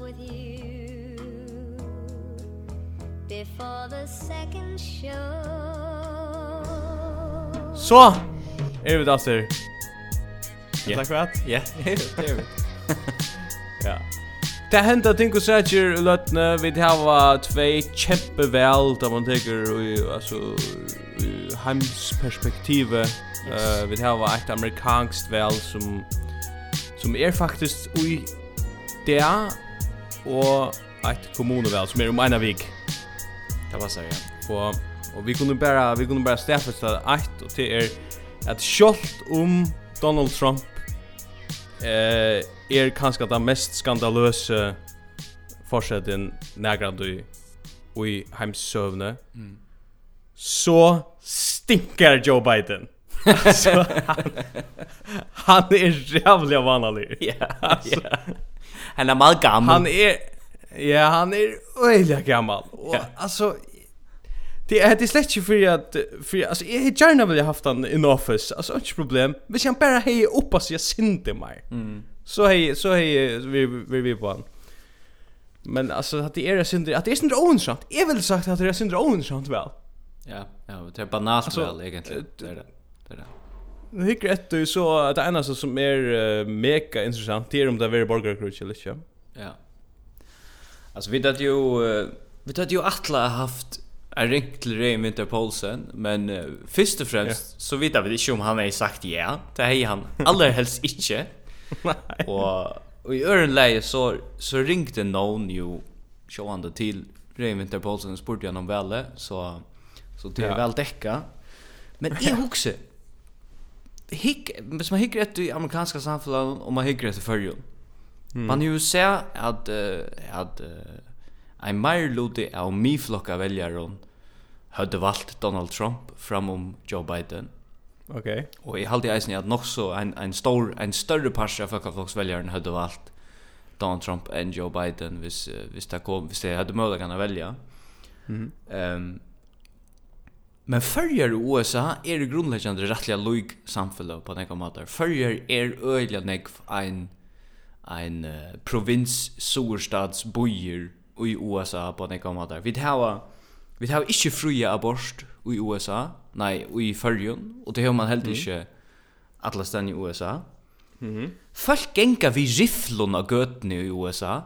with you Before the second show Så! Er vi da, ser. Ja. Takk for at? Ja, det er vi. Ja. Det hender ting och säger i lötne Vi har två kjempevel, da man tenker, altså, heimsperspektivet. perspektiv eh vi har ett amerikanskt vel som som är er faktiskt i det og ett kommunevel som er om ena vik. Det var så ja. Og, og vi kunne bara vi kunde bara stäffa ett och det är att skolt om Donald Trump eh er kanskje det mest skandaløse forsetin nägrandu i heimsövne. Mm. Så stinkar Joe Biden. så han, han är jävla vanlig. Ja, ja. Han är meget gammal. Han är ja, han är öliga gammal. Och ja. alltså Det är det släkt för att för alltså jag har gärna vill haft han in office. Alltså inget problem. Men jag bara hej upp oss jag synte mig. Mm. Så hej så hej vi vi vi på han. Men alltså att det är synd att det är synd oinsamt. Jag vill sagt att det är synd oinsamt väl. Ja, ja, det är banalt väl egentligen. Det är det. Det är det. Nu hikker etter så att det eneste som er uh, mega interessant det er om det er borgerkrutsk eller ikke. Ja. Alltså vi hade ju uh, vi hade ju alla haft en ring till Ray Winter Paulsen men uh, först och främst yeah. så vet vi inte om han har sagt ja. Det är han allra helst inte. och, och i öronläge så så ringde någon ju showande till Ray Winter Paulsen och spurte honom väl så så det är ja. väl täcka. Men jag huxar hick hvis man hickar ett i amerikanska samhället och man hickar ett i förrjun. Mm. Man ju ser att uh, att uh, en mer lute av mi flocka hade valt Donald Trump framom Joe Biden. Okej. Okay. Och i halt i isen att nog så en en stor en större parti av folkflokksväljaren hade valt Donald Trump än Joe Biden vis hvis det kom hvis det hade möjlighet att välja. Mm. Ehm um, Men fyrjar i USA er det grunnleggjande rettliga loik samfella på nekka måtar. Fyrjar er øyla nekv ein, ein uh, provins soerstads bojer i USA på nekka måtar. Vi hava, vi hava ikkje fruja abort i USA, nei, i fyrjun, og det har man heldig ikkje alla stann i USA. Mm -hmm. Folk genga vi riflon av gøtene i USA.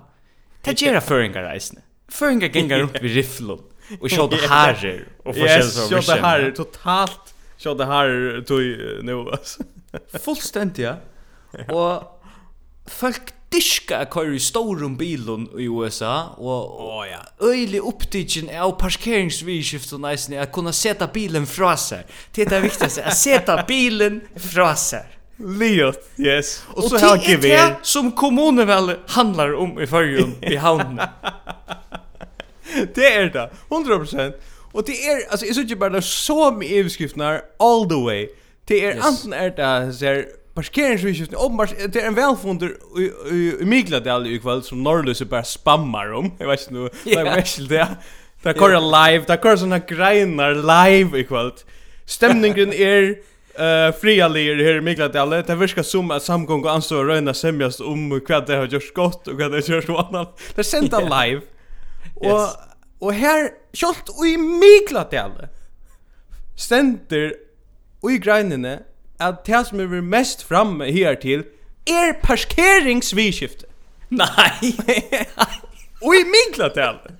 Det gjerra føringar reisne. Føringar genga rundt vi riflon. Och shot här och forskjell så det Shot här totalt shot här tog nu alltså. Fullständigt ja. Och folk diska køyr i storum bilun i USA og oh, ja. øylig opptidgen av parkeringsvidskift og næsni at kunna seta bilen fra seg. Det er det viktigste, at seta bilen fra seg. Liot, yes. Og, og så har vi som kommunevel handlar om i fyrjun i havnen. det är det. 100%. Och det är alltså är så inte bara så med överskrifterna all the way. Det är yes. antingen är det så här parkeringsvisjonen uppenbart det är en välfunder i Migladal i kväll som Norrlöse bara spammar om. Jag vet inte nu. Det är väl det. Det kör live, det kör såna grejer live i kväll. Stämningen är Uh, fria lir här i Mikladal. Det virka som at samgång og ansvar røyna semjast om hva det har gjort gott och vad det har gjort annat. Det sända live. Yes. Og, her, kjølt og i Mikladale, stender og i greinene at det som er mest framme her til er parkeringsvidskifte. Nei! og i Mikladale!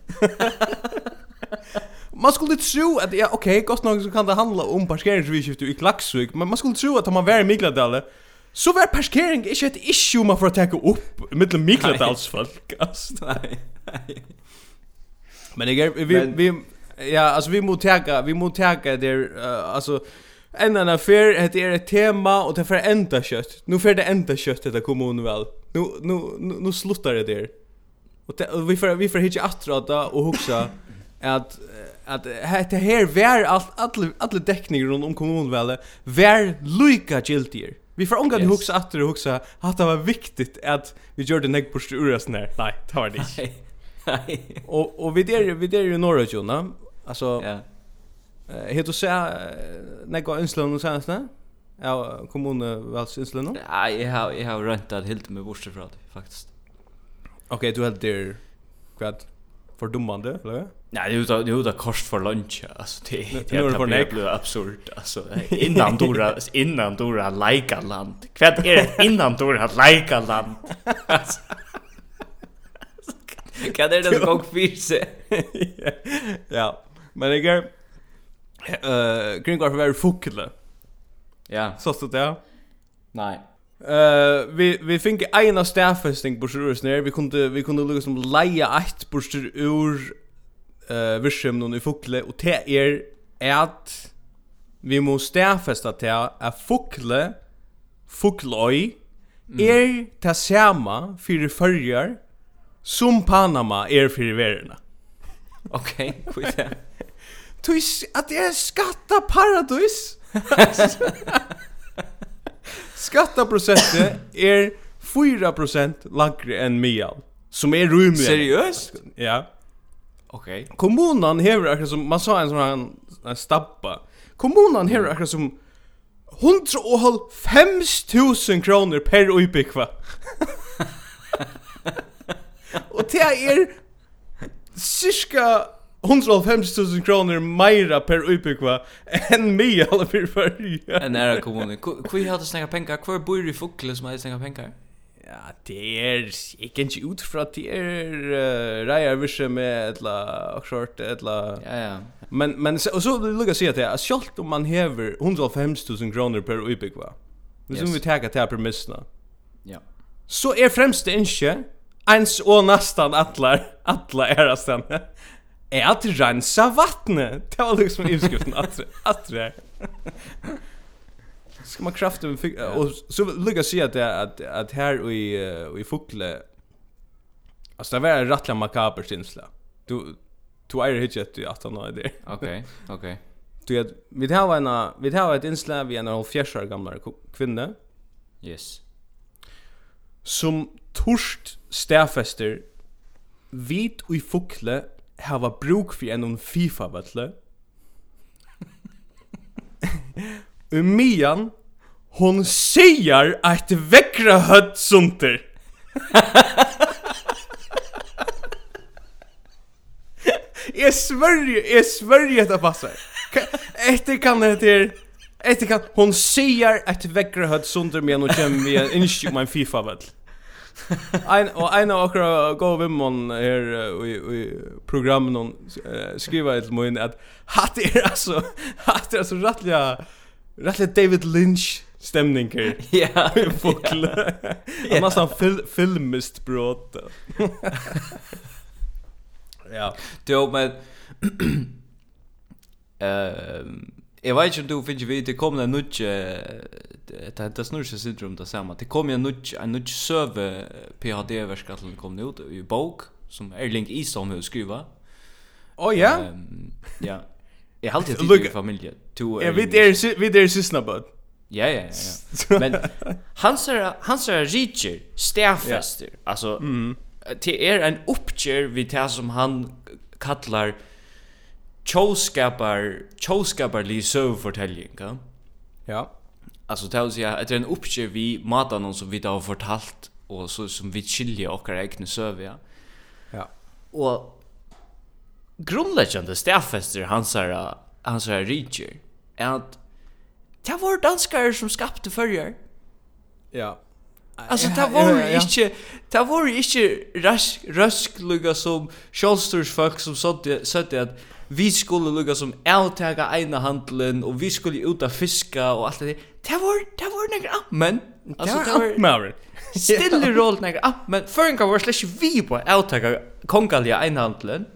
man skulle tro at, ja, ok, godt nok så kan det handla om parkeringsvidskifte i Klaksvik, men man skulle tro at man var i Mikladale, så var parkering ikke et issue man får å upp opp mellom Mikladals folk. Nei, nei. Men det är vi men, vi ja, alltså vi måste ta vi måste ta det uh, alltså en annan affär heter är ett tema och det för ända kött. Nu för det ända kött det kommunen väl. Nu nu nu, nu slutar det där. Och, te, och vi får vi får hitta attrata och huxa att att det här var allt alla alla täckningar runt om väl, var lika giltier. Vi får ångat yes. huxa att och huxa att det var viktigt att vi gjorde nägg på sturas när. Nej, det var det inte och och vi där vi där i norra tjona. Alltså Ja. Eh heter du så några inslån och sånt där? Ja, kommunvalsinslån. Ja, jag har jag har röntat helt med borste från det faktiskt. Okej, okay, du hade det kvad för dummande eller? Nej, det är ju det kost för lunch alltså det det är för nek blir absurd alltså innan dora innan dora lika land. Kvad är det innan dora lika land. Kan det då gå fyra? Ja. Men jag eh uh, Green Garden fukle. Ja. Så stod det. Nej. Eh vi vi fick en av staffesting på sjurus ner. Vi kunde vi kunde lukka som leia ett på ur eh vischem någon i fukle och te är att vi måste staffesta te att fukle fukloi er ta sama fyrir förjar som Panama är för verna. Okej, okay, skit det. Tuis att det är skatta paradis. skatta procentet är 4% lägre än Mial som är rymlig. Seriöst? Ja. Okej. Okay. Kommunen häver akkurat som man sa en sån här en stappa. Kommunen häver akkurat som 100 och 5000 kronor per utbyggva. Og det er cirka 150.000 kroner meira per utbyggva enn mig alla fyrir fyrir. En nära kommunen. Hvor har du snakka pengar? Hvor bor i fukle som har snakka pengar? Ja, det er ikke ikke ut fra at det er uh, reier visse med etla akkurat etla... Ja, ja. Men, men og så vil jeg lukke å si at det er selv om man hever 150.000 kroner per utbyggva, hvis yes. vi tar det her premissene, ja. så er fremst det ikke ens och nästan allar alla era sen är att rensa vattnet. Det var liksom utskriften att att det. Ska man krafta med fick och så lukar sig att att att här i i fukle Alltså det var rättliga makaber synsla. Du du är hitchet i att han är där. Okej, okej. Du vet, vi har en vi har ett inslag vi en halv fjärsar gamla kvinna. Yes. Som torst stafester vit og i fukle hava bruk for en FIFA vøtle. mian hon sier at vekra høtt sunter. Jeg svörjer, jeg svörjer att det passar. Etter kan det heter Etter kan hon sier at vekra høtt sunter men hon kommer vi en innsjuk om en FIFA vøtle. Ein och en av våra goda vimman här i i programmen hon skriver til mun att hat er alltså hat er så rättliga rättliga David Lynch stämning här. Ja. Fågel. En massa film filmist brott. ja. Det men ehm Jag vet inte om du finns vid, det kom en nudge, det er snurse syndrom det samma, det kom en nudge, en nudge söve PhD-verskatlen kom ut i bok, som Erling Isom har skriva. Å oh, ja? ja. Jag har alltid tid i familie. Jeg vet det er sysna bød. Ja, ja, ja. Men hans er, hans er Richard, stafester, altså, det är en uppgör vid det som han kallar tjoskapar tjoskapar li sövertelling ja. Ja alltså det vill säga att det är en uppgift vi matar någon som vi då har fortalt och så som vi skiljer och egna söver ja. Ja. Och grundläggande stäffester hans här hans här reacher är att det var danskar som skapte förr ja Alltså det var ju inte det var ju inte rask rask lugga som Charlestons folk som sa det sa det att vi skulle lukka som avtaka eina handlen og vi skulle ut av fiska og alt det. Det var, det var nekker men Altså, det var ammen. Stille roll nekker ammen. Føringar var slash vi på avtaka kongalia eina handlen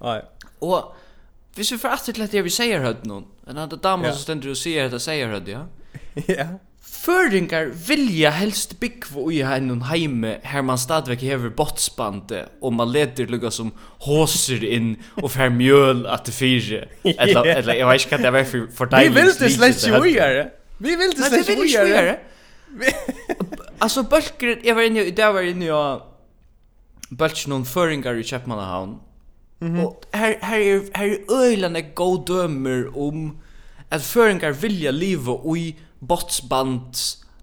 Nei. Og hvis vi får atter til at jeg vil seie høyt noen, en annan damer som stender og sier at jeg seier høyt, ja? Ja. Føringar vilja helst byggva i hennun heime her man stadvek hever botsbande og man leder lukka som håser inn og fer mjöl at det fyre. Etla, eller jeg vet ikke hva det var for, for deg. Vi vil det slett ikke uiare. Vi vil det slett ikke uiare. Altså, bølger, jeg var inne, i det var inne ja, bølger noen føringar i Kjepmannahavn. Mm -hmm. Og her, her er, her er øylande god dømer om at føringar vilja liva ui botsband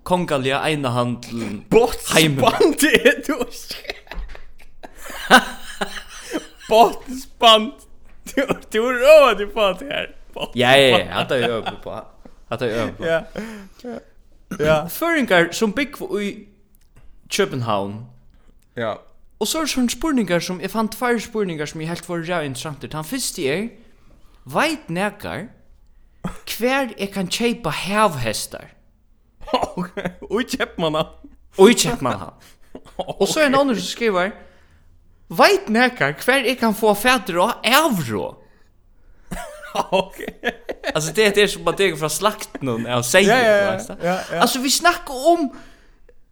kongaliga ena handel botsband? är du botsband? Du du rör du på det här ja ja ja. Att jag över på. Att jag över på. Ja. Ja. Föringar som big i Köpenhamn ja. Og så er det sånne spurningar som, jeg fant fire spurningar som jeg helt var ræv interessant. Han første er, veit nekar Hver jeg kan kjeipa havhestar? Ok, og kjepp man han. Og kjepp man han. Og så er en annen som skriver, Veit nekar hver jeg kan få fætter og evrå. ok. altså det er det som man teker fra slakten av seier. Ja, ja, ja, ja. Altså vi snakker om...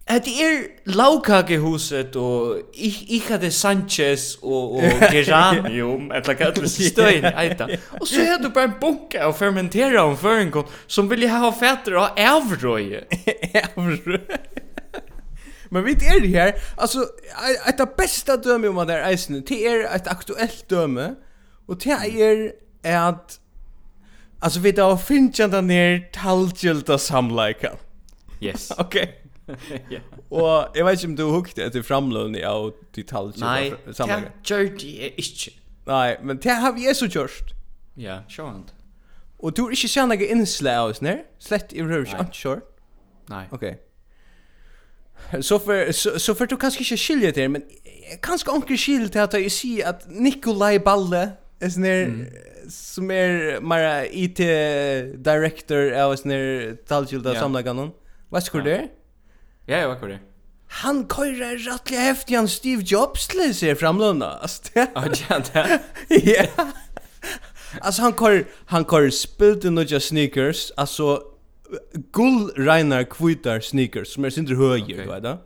Det er laukkakehuset og ich ich Sanchez og og Geranium at like at stein eita. Og så er du bare en bunke og fermentera om föringo som ville ha fætter och avrøye. Men vi er her, altså, et av beste døme om at det er eisene, det er et aktuelt døme, og det er at, altså, vi da finner den her talgjelda samleika. Yes. okay. Og jeg vet ikke om du hukte etter framlønning av detaljer. Nei, det gjør det jeg ikke. Nei, men det har vi så gjort. Ja, sjåant. Og du har ikke sett noe innslag av oss nær? Slett i røver ikke, ikke sjåant? Nei. Ok. Så för så, så för du kanske inte skiljer det men kanske onkel skiljer det att jag ser att Nikolaj Balle är sån där som är mera IT director eller sån där talgilda ja. samlagan. Vad skulle det? Ja, jag var det. Han køyrer rettelig heftig han Steve Jobs läser framlåna. Alltså det. Ja, det. Ja. Alltså han kör han kör spilt in några sneakers, alltså gull Reiner kvitar sneakers som är sindre höjer, okay. va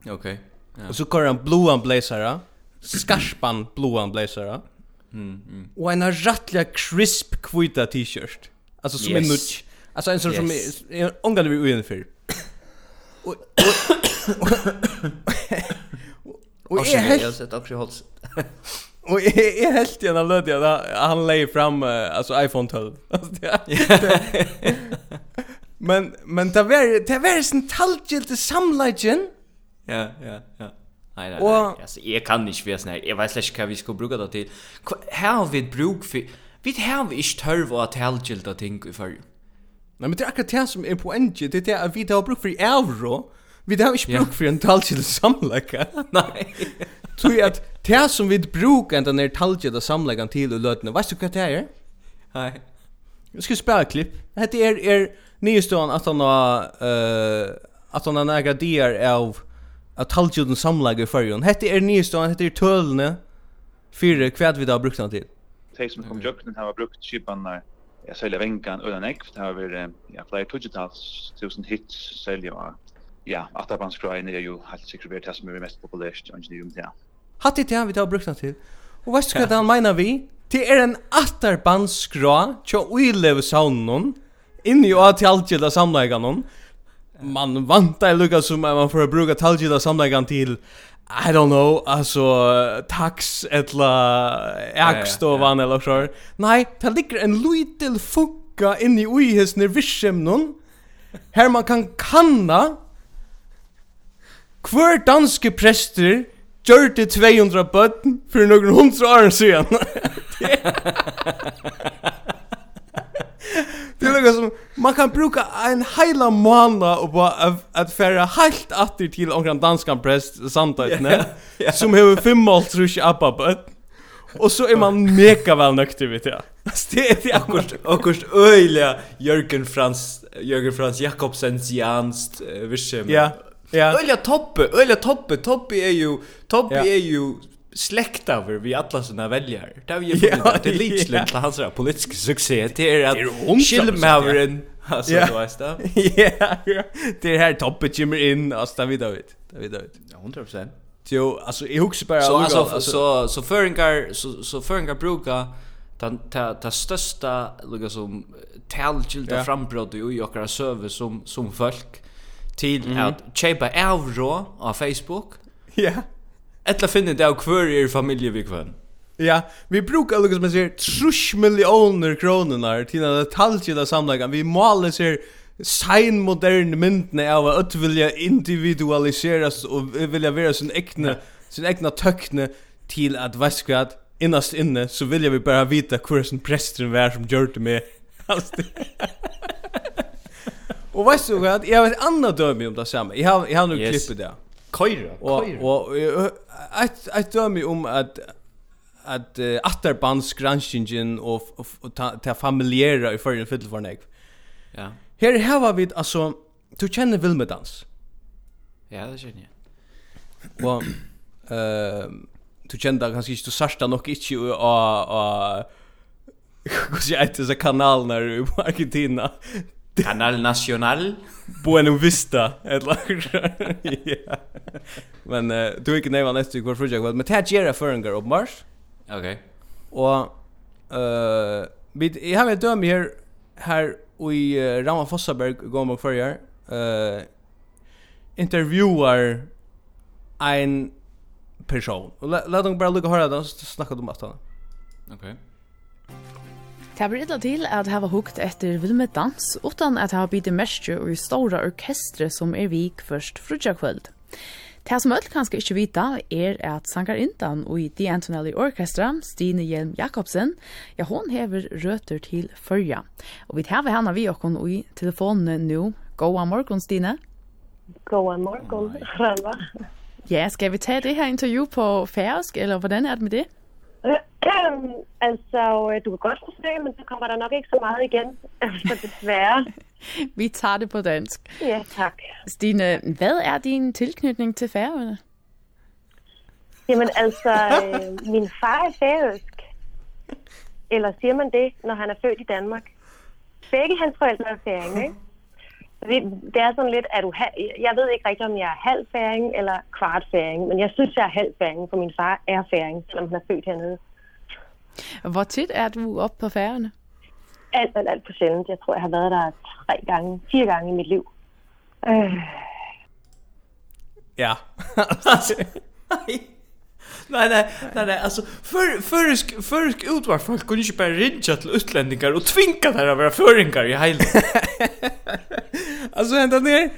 Okej. Okay. Ja. Och så kör han blåan blazera, skarpan blåan blazera. Mm, mm. Och en rettliga crisp kvita t-shirt. Alltså som yes. en nudge. Alltså en sån yes. som är ångar vi uen för. Och Och jag har sett också hålls. Och jag är helt gärna löd jag han lägger fram alltså iPhone 12. Men men det var det var sån talgilt samlagen. Ja, ja, ja. Nei, nei, nei. Altså, jeg kan ikke være sånn her. Jeg vet ikke hva vi skal bruke det til. Her har vi et bruk for... Vi har ikke tørv å ha talgilt ting i førre. Nei, men det er akkurat det som er poenget, det er det at vi har bruk for euro, vi har ikke bruk for en talkjede samleika. Nei. Tui at det som vi brukar den der talkjede samleikan til och løtene, vet du vad det är? Nei. Jag ska spela klipp. Hette är, er nyhetsstånd att han har, uh, att han har några dier av att talkjede samleika i fyrjon. Hette er nyestående, hette är tølene, fyrir kvad vi har brukt den till. De som kom jøkken har brukt kipannar, jag säljer vänkan och den det har vi ja flera tugitals tusen hits säljer ja att det bands är ju helt säkert vi testar med mest populärt och ju det hade det här vi har brukt till och vad ska det mena vi? Det är en attarbandskrå tjo uilev saunon inne i att alltid samlägga någon man vantar lukka som man får bruka talgida samläggan till I don't know, alltså tax etla ägstovan eller så. Nej, det ligger en liten funka inni i uihis när her man kan kanna hver danske prester gjør det 200 bøtten for noen hundra år siden. det er noe som, man kan bruka en hela månad och bara att, att färra helt åter till någon danskan präst samtidigt yeah, yeah. som har fem mål trusch upp upp Och så är man mega väl nökter vet jag. Det är det akkurat akkurat öliga Jörgen Frans Jörgen Frans Jakobsens Janst Wischem. Ja. Ja. Öliga toppe, öliga toppe, toppe är ju toppe är ju släktaver vi alla såna väljare. Där vi ju ja, det likslent till hans politiska succé det är att Schilmhaveren alltså yeah. du vet det. Ja, ja. Det här toppet kommer in alltså där vi då vet. Det vet då vet. Ja, 100%. Jo, alltså i hooks bara så alltså så så föringar så så föringar brukar ta ta ta största lugga som tälgilda yeah. frambrott i jokra server som som folk till mm att köpa euro på Facebook. Ja. Yeah Etla finne det av hver er familie vi kvann. Ja, vi brukar lukka som jeg sier trush millioner kroner til en detalje samlagan. Vi målar ser sein modern myndene av att vilja individualiseras och vilja vara sin egna, sin egna tøkne till att vaskvat innast inne så vilja vi bara vita hur som prästen var som gjorde det med Och vad så hva, jag har et annet dømi om det samma. Jag har, jag har nu yes. klippet det. Køyre, Køyra, køyre. Og, og et, et dømi om at at uh, atterbandsgranskingen og, og, og ta, ta familiera i fyrir fyrir for nek. Ja. Her var vi, altså, du kjenner Vilmedans. Ja, det kjenner jeg. Og, uh, du kjenner kanskje ikke, du sarsta nok ikke og, og, Hva sier jeg til kanalen her i Argentina Kanal Nacional Buena Vista ett. Ja. Men uh, du er ikke nästa kvar för jag men tag gera för en girl mars. Okej. Okay. Och eh vi jag har ett døme her Her i uh, Rama Fossaberg går man förr eh intervjuar Ein person. Og la, la dem bare lukka høyra då så snackar de om at han Okay. Det blir illa til at hava hukt etter Vilme Dans, utan at hava bitte merskje og i stora orkestre som er vik først frutja kvöld. Det som öll kanskje ikkje vita er at sangarintan og i The Antonelli Orchestra, Stine Hjelm Jakobsen, ja hon hever røter til førja. Og vi hever henne vi okkon i telefonen nu. Goa morgon, Stine. Goa morgon, Rana. Ja, skal vi ta det her intervju på færøsk, eller hvordan er det med det? altså, du kan godt forsøge, men så kommer der nok ikke så meget igen, så desværre. Vi tager det på dansk. Ja, tak. Stine, hvad er din tilknytning til Færøerne? Jamen altså, øh, min far er færøsk. Eller siger man det, når han er født i Danmark? Begge hans forældre er færing, ikke? det, det er sådan lidt, at du ha, jeg ved ikke rigtig, om jeg er halvfæring eller kvartfæring, men jeg synes, jeg er halvfæring, for min far er færing, selvom han er født hernede. Hvor tit er du oppe på færgerne? Alt, alt, alt for sjældent. Jeg tror, jeg har været der tre gange, fire gange i mit liv. Øh. Ja. Nei, nei, nei, nei, alltså för førisk försk utvar folk kunne ikke bara rinja till utlänningar och tvinga der att vara føringar i hela. alltså ända ner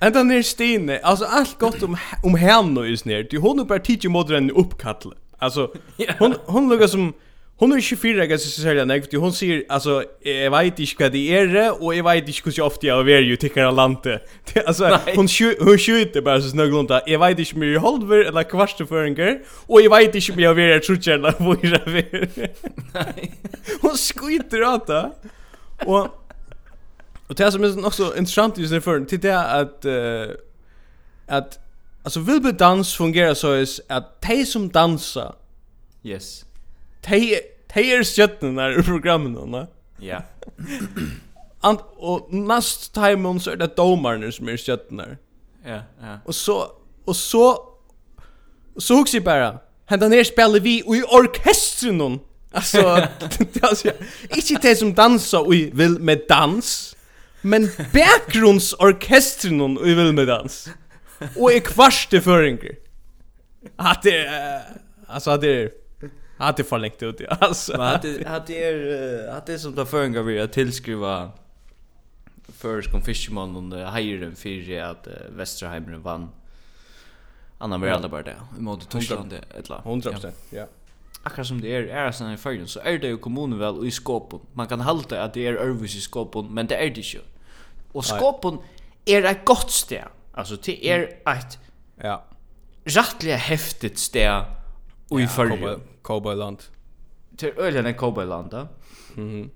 ända ner Stine. Alltså allt gott om om henne just ner. Du hon bara teacher modern uppkall. Alltså hon hon lukar som Hon är 24 jag så säger nej för hon säger alltså jag vet inte vad det är och jag vet inte hur ofta jag är ju tycker jag landet. Alltså hon hon skjuter bara så snöglunt där. Jag vet inte mer hållver eller kvartsföringar och jag vet inte mer jag är trutchen eller vad är Nej. Hon skjuter åt det. Och och det som är också intressant just för till det att uh, att alltså vill dans fungerar så är att de som dansar Yes. De Hej är stjärnan där i programmen va? Ja. And och näst time on så är det domarna som är stjärnan Ja, ja. Och så och så så hooks ju bara. Hända ner spelar vi i orkestern någon. Alltså, alltså inte det som dansar och vill med dans, men bakgrundsorkestern och vill med dans. Och är kvarste föringar. Att det alltså att det Att det förlängt ut alltså. Men att det att det är att det som tar förringar vi att tillskriva först kom Fisherman under Heiren för att Västerheimren vann. Annan var alla bara det. Vi måste tunga det ettla. 100%. Ja. Akkurat som det är är sån i förrun så är det ju kommunen väl i skåpen. Man kan halta att det är Örvis i skåpen, men det är det ju. Och skåpen är ett gott sted. Alltså det är ett ja. Rättliga häftigt sted i förr Cowboyland. Till ölen en Cowboyland då. Mhm.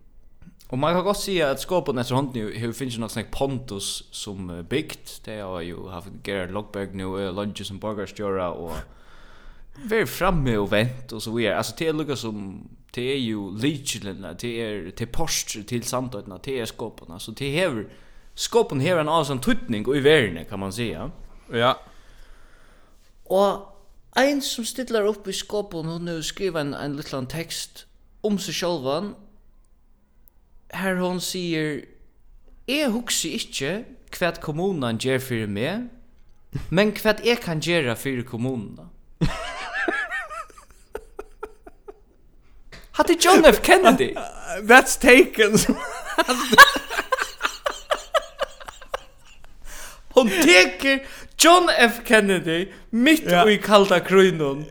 Och man kan också se att skåpen efter hånden nu hur finns det något sånt Pontus som byggt. Det har ju haft Gerard Lockberg nu, Lunches and Burgers Jura och Very framme och vänt och så vidare. Alltså det är lukka som det är ju Legion, det är till Porsche till Sandötna, det är skåpen. Alltså det är skåpen här en avsan tutning och i världen kan man säga. Ja. Och Ein som stillar upp i skåpen, hon har skrivit en, en liten text om seg sjálvan, her hon sier, jag hugsi ikkje vad kommunen gör för meg, men vad jag kan göra fyrir kommunen. Hade John F. Kennedy? That's taken. Hon teker John F. Kennedy mitt ja. i kalda krøynun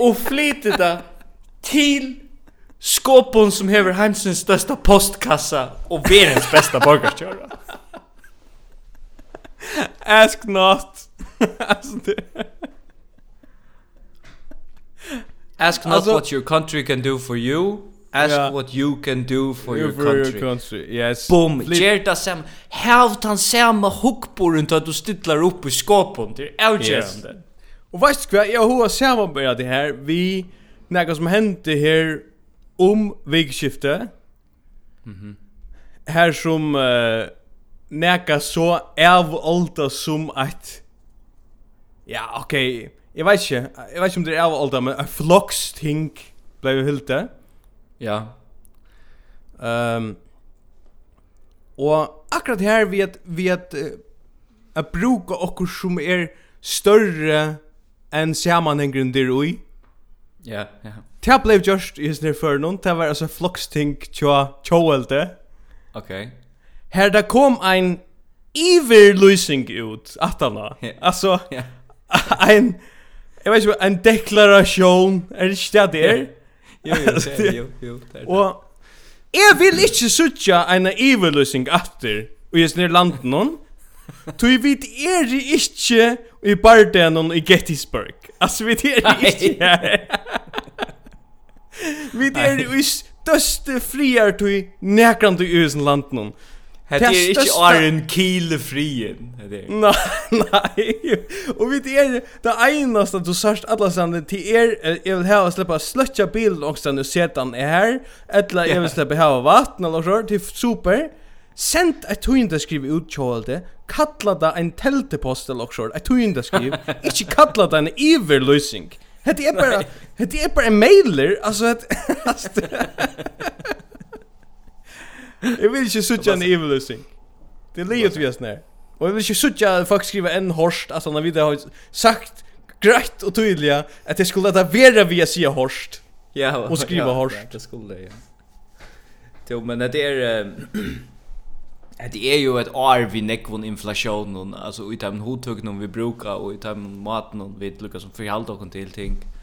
og flytet det til skåpon som hever hansens størsta postkassa og verens besta borgarskjøra. Ask not. Ask not what your country can do for you Ask yeah. what you can do for your, for country. your country. Yes. Boom. Ger ta sam have tan sam hookborn ta du stillar upp i skåpon till outjust. Yes. Och vad ska jag hur samma med det här vi något som hände här om vägskifte. Mhm. Mm här som uh, näka så av alta som att Ja, okej. Okay. Jag vet inte. Jag vet inte om det är av alta men en flocksting blev hylte. Mhm. Ja. Ehm um, og akkurat her vi at vi at uh, at bruka okkur som er større enn samanhengen der ui. Ja, ja. Det blev just i near för någon. Det var alltså flockstink tjoa tjoelte. Okej. Okay. Här da kom ein evil losing ut att. Yeah. Alltså ja. ein Jeg vet ikke, en deklaration, er det ikke det där? Jo, jo, det er jo, jo, det er det. Og jeg vil ikke sutja en iverløsning atter og jeg snir landen noen, Tui vit er ikke i bardenon i Gettysburg. Altså, vi er ikke her. vi er i største friar tui nekrand i usen landen. Det är er inte Aron Kiele frien. Nej, nej. Och vi är det enaste du sörst alla sen till er jag vill ha släppa slötcha bild og nu sedan är här. Eller jag vill släppa ha vatten eller så till super. Sent ett hundra skriv ut kjolde, kalla det en teltepost eller så, ett hundra skriv, ikke kalla det en iverløsning. Hette er bara, hette er bara en mailer, altså, hette, Jag vill inte sucha en evil lösning. Det ligger ju just ner. Och jag vill inte sucha folk skriva en horst alltså när vi det har sagt grejt och tydliga att det skulle att vara via sia horst. Ja. Och skriva horst. Det skulle ja. Jo, men det är Det är ju ett år vi nekvon inflationen, alltså i de hottögnen vi brukar och i de maten vi lyckas som förhålla oss till ting. Mm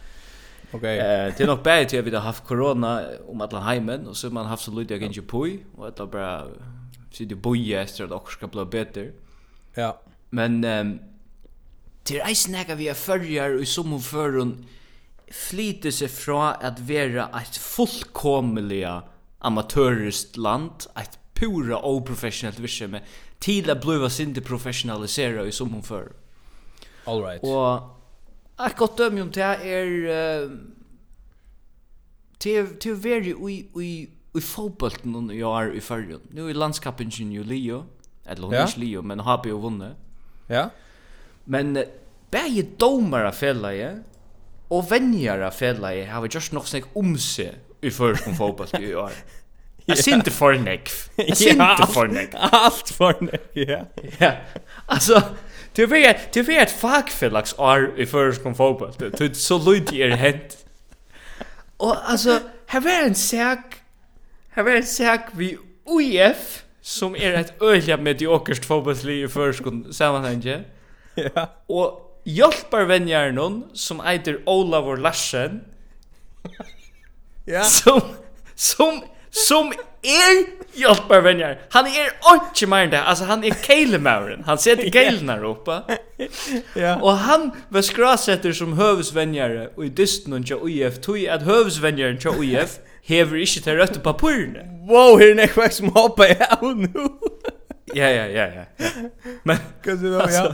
Okay. Eh, det är nog bättre att vi har haft corona om alla hemmen och så man haft så lite jag inte på och att bara så det boje efter att också ska bli bättre. Ja. Men ehm till i snacka vi är förjar i som hon förrun flyter sig från att vara ett fullkomliga amatörist land, ett pura oprofessionellt virke med till att bliva sin professionalisera i som hon. All right. Och Ett gott döme om det är uh, till till veri i i i fotbollen och jag är i förrjun. Nu är landskapen ju Leo. Eller ja. inte Leo, men har ju vunnit. Ja. Men uh, bäge domar av fällaje och vänjar av fällaje har vi just nog snäck om sig i förrjun fotboll i år. Jag ser inte för nekv. Jag ser inte för nekv. Allt för näck, ja. Ja. Alltså, Det är det är ett fackfelax är i förskon fotboll. Det är så lite i er hänt. Och alltså här var en sak här var en sak vi UF som är ett öliga mediokert fotbollsliv i förskon kom. Ja. Och hjälper vänjar någon som heter Olavur Larsen. Ja. Som som som er hjälpar vänner. Han är inte mer än det. Alltså han är Kalemauren. Han sätter Kalen här uppe. ja. Och han var skrasetter som hövsvänjare och i dysten och UF tog att hövsvänjaren till UF hever inte till rötta papurna. Wow, her er det kvack som hoppar av nu? ja, ja, ja, ja. Men, alltså,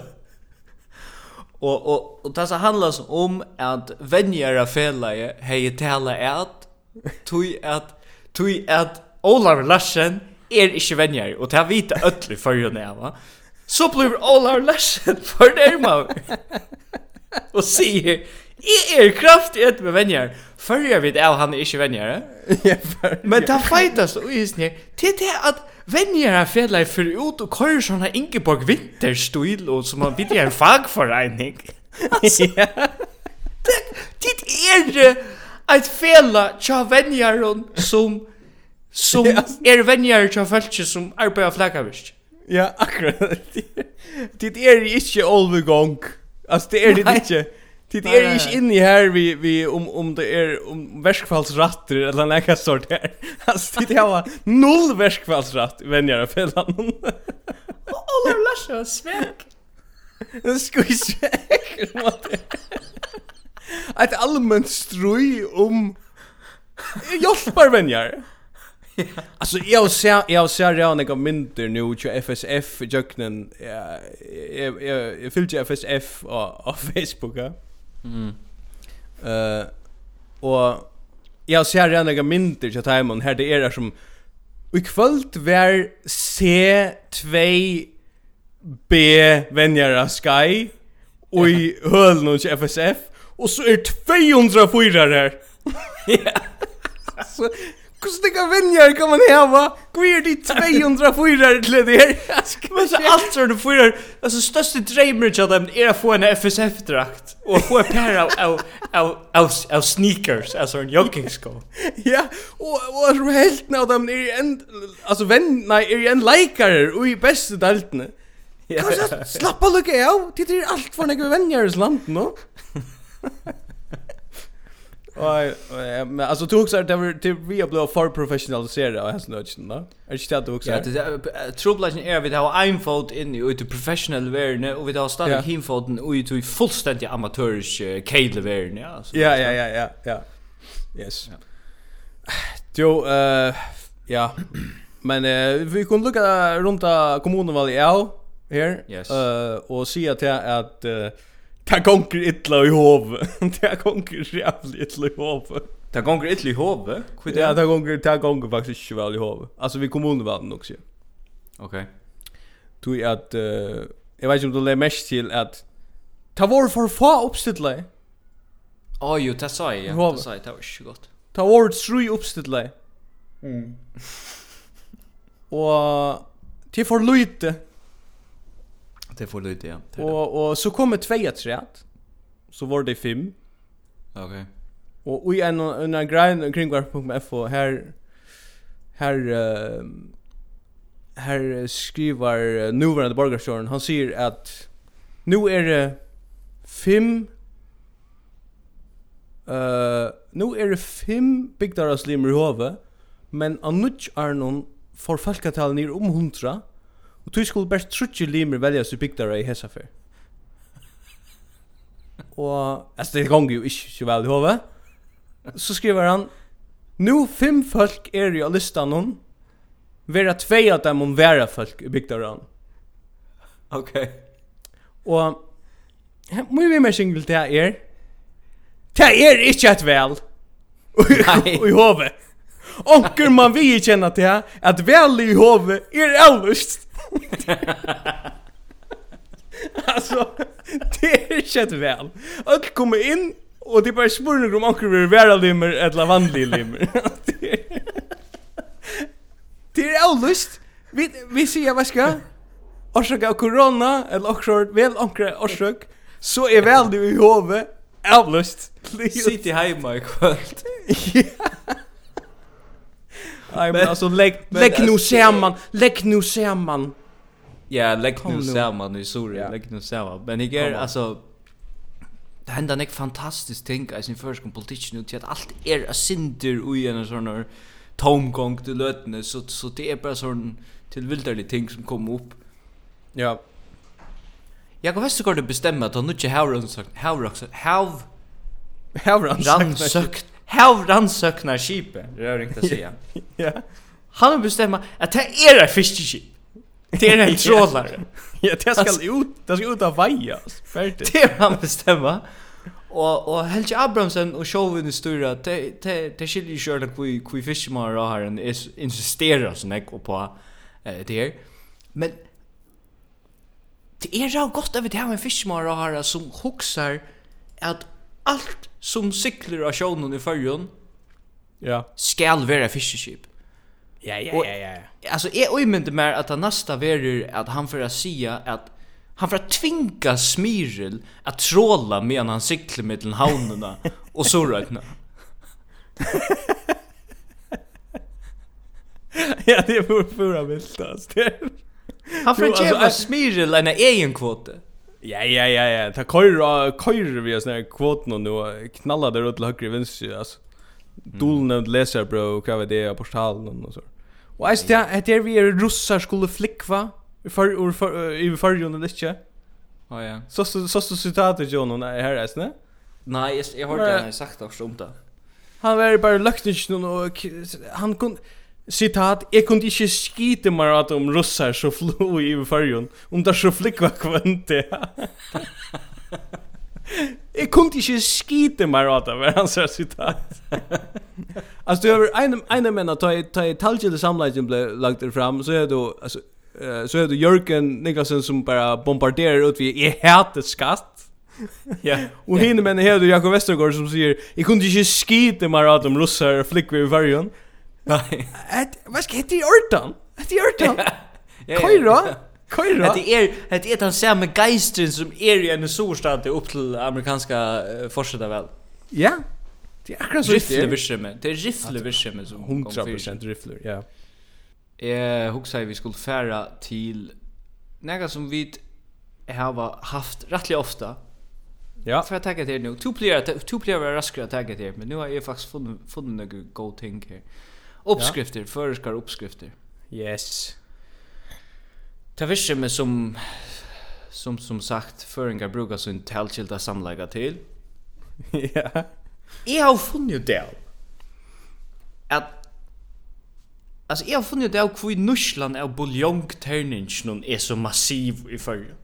Och och och det så handlas om att vänjare fälla hej tala att tui att tui att Olav Larsen er ikke venjer, og det har vita ødel i førjen jeg, va? Så blir Olav Larsen for nærmere. og sier, jeg er kraftig etter med venjer. Førjer vi det av han er ikke venjer, eh? Men det feitast og isen her, til det at venjer er fedler for ut og kører sånne Ingeborg Vinterstil, og som han videre en fagforening. Altså, det, det er et fela tja venjer som som er venjar til folk som arbeider flaggavirk. Ja, akkurat. Det er ikke all gong. Altså, det er det ikke. Det er ikke inne her vi, vi om, om det er om verskfallsratter eller noe sort her. Altså, det er null verskfallsratt venjer av fellan. Ola Lasha, svek. Det skulle ikke Et allmenn strøy om hjelparvenjar. Ja. Alltså jag ser jag ser redan några mynter nu till FSF jöknen jag jag fyllde FSF på Facebook. Mm. Eh och jag ser redan några mynter till timon här det är det som i kvöld var C2 B Venjara Sky och i hölen hos FSF och så är 204 här. Ja. Alltså Kus det kan vinja kan man hava. Queer dit 200 fyrar till det här. Men så allt så det fyrar alltså största dreamer av dem är att få en FSF drakt och få ett par av av av av, av sneakers alltså en joggingsko. Ja, och och så helt när de är en alltså vän, nej är en likare och i bästa deltne. Ja. Slappa lucka av. Det är allt för några vänjer i land, no? men alltså du också att det till vi blivit för professionaliserade av hästen nötchen va. Är det inte också? Ja, det är trubbeln är vi har en fot in i ut professional världen och vi har stadigt hinfoten och ut i fullständigt amatörisk cable världen ja. Ja ja ja ja ja. Yes. Jo eh ja. Men eh vi kunde lucka runt kommunen väl ja här. Yes. Eh och se att att Ta konkur illa i hov. Ta konkur jävligt illa i hov. Det gonger illa i hov. Ja, ta konkur ta konkur faktiskt inte väl i hov. Alltså vi kommunvalden också. Okej. Du är att jag vet inte om du lägger mest till att ta var för få uppställa. Ja, jo, det sa jag. Det sa jag, det var inte gott. Ta var tre uppställa. Mm. Och till för lite. Det får lite ja. Och och så kommer två träd. Så var det fem. Okej. Okay. Och i en en, en grind kring var.fo här här här skriver uh, nuvarande borgarstjärn han säger att nu är det fem eh uh, nu är det fem bigdar i hove men annars är någon för folkatalen är om 100 Og tog skulle bare trutje limer velja seg bygdare i Hesafer. Og, altså det gong jo ikke så vel i hovet. Så skriver han, Nu fem folk er i listan hon, vera tvei av dem om vera folk i bygdare hon. Ok. Og, må vi mer singel til er, det er ikke et vel. Og i hovet. Onker man vi kjenner til at vel i hovet er ellest. alltså det är shit väl. Och kommer in och det bara spurnar om onkel vill vara limmer eller vanlig limmer. Det är allust. Vi vi ser vad ska orsaka av corona eller också väl onkel orsak så är väl du i hovet avlust. Sitt i hemma i kvöld. Nej men alltså lägg lägg nu ser man, lägg nu ser man. Ja, lägg nu samman i Suri, lägg nu samman. Men jag är alltså det händer en fantastiskt ting i sin första politik nu till att allt är a synder i en sån här tomgång till lötene så, så det är bara sån till vildarlig ting som kommer upp. Ja. Jag kan väl det bestämma att han inte har rannsökt, har rannsökt, har rannsökt, har rannsökt när skipet, det är inte att säga. ja. Han har bestämma att det är ett fiskeskip. Det är en trålare. Ja, det ska ut, det ska ut av vaja. Färdigt. Det är han bestämma. Och och Helge Abrahamsen och Chauvin i stora det det det skiljer ju själva kui kui fiskmar och har en is insisterar så där på eh det är. Men det är ju gott över det här med fiskmar och har som huxar att allt som cyklar av sjön i förrun ja, skal vara fiskeskip. Ja, ja, ja, ja. Alltså är ojmynt mer att han nästa verur att han för att säga att han för att tvinga Smiril att tråla medan han cyklar mellan havnarna och så räkna. ja, det är för förra vilt alltså. han för att ge Smiril en egen kvote. Ja, ja, ja, ja. Ta kör kör vi oss när kvoten och nu knallar det åt höger vänster alltså. Mm. Dolnämnd läsarbro, vad det är på portalen och så. Och alltså det är det vi er russar skulle flickva för för i förrjun eller inte. Ja ja. Så så så citatet John och här är det. Nej, jeg har hört det sagt også om det. Han var bara löktig nu och han kunde Citat, jeg kunne ikke skite meg at om russar så flo i fargen, om det så flikva kvante. Jeg kunne ikke skite meg råd av hans sitat. altså, du har en, en menn at ta i til samleidjen ble lagt der fram, så er du, altså, så er du Jørgen Niklasen som bare bombarderer ut vi, jeg hater skatt. Ja. Og hinner menn här du Jakob Westergaard som sier, jeg kunne ikke skite meg åt om russar flick vid vargen. Nej. Vad ska hette i ortan? Hette i ortan. Ja. Kajra? Det är det är den samma geistern som är i en storstad upp till amerikanska uh, forsätta väl. Ja. Det är akkurat så det är visshemme. Det är riffle visshemme som 100% riffler, ja. Eh, huxar vi skulle färra till några som vi har haft rättligt ofta. Ja. För att tagga till nu. Two player, two player var raskare att tagga till, men nu har jag faktiskt funnit funnit några go ting här. Uppskrifter, ja. förskar uppskrifter. Yes. Det visste mig som som som sagt föringar brukar sin tältkilda samlägga till. ja. Jag har funnit det. Att Alltså jag har funnit det av hur Norsland av buljongterningen är så massiv i förr.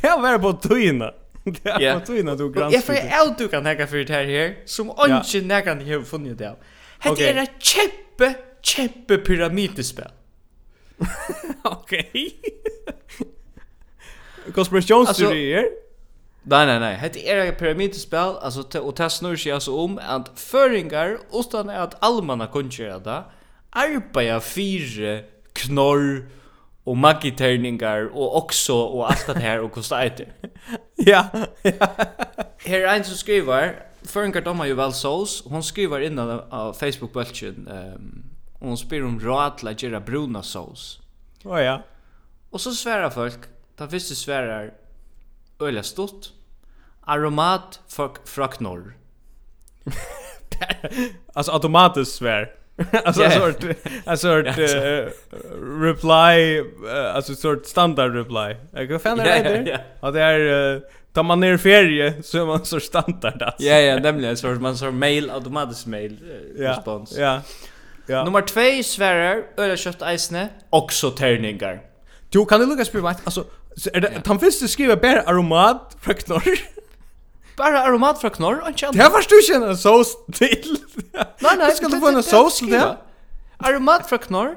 Det har varit på tøyna. Det har varit på tøyna du grann. Jag får jag du kan hacka för det här här som ingen näkan har funnit det av. Det är ett kämpe, kämpe pyramidspel. Okej. Konspirationsteorier? Nej nej nej, det är ett pyramidspel alltså och det snurrar sig alltså om att föringar utan att allmänna kunskap där arbetar fyra knorr och magiterningar och också och allt det här och kostar Ja. Här är en som skriver Føringar domar ju väl sås. Hon skriver innan av Facebook-bølgen, um, och hon spyr om råd till att göra bruna sås. Oh, ja. Och så svärar folk, ta första svärar öliga stort. Aromat fuck fracknor. alltså automatiskt svär. alltså yeah. sort alltså sort uh, reply uh, alltså sort standard reply. Jag kan fan yeah, det. Yeah. Ja det är uh, tar man ner ferie så är man så standard alltså. Ja ja, nämligen så man så mail automatisk mail uh, yeah, respons. Ja. Yeah. Ja. Nummer 2 Sverrer, Öra kött Eisne, också terningar. Du kan du lukka spela mig, alltså är det han finns det skriva bara aromat från knorr. Bara aromat från knorr och känner. Det förstår du känner så till. Nej nej, ska du få en sås till det? Aromat från knorr.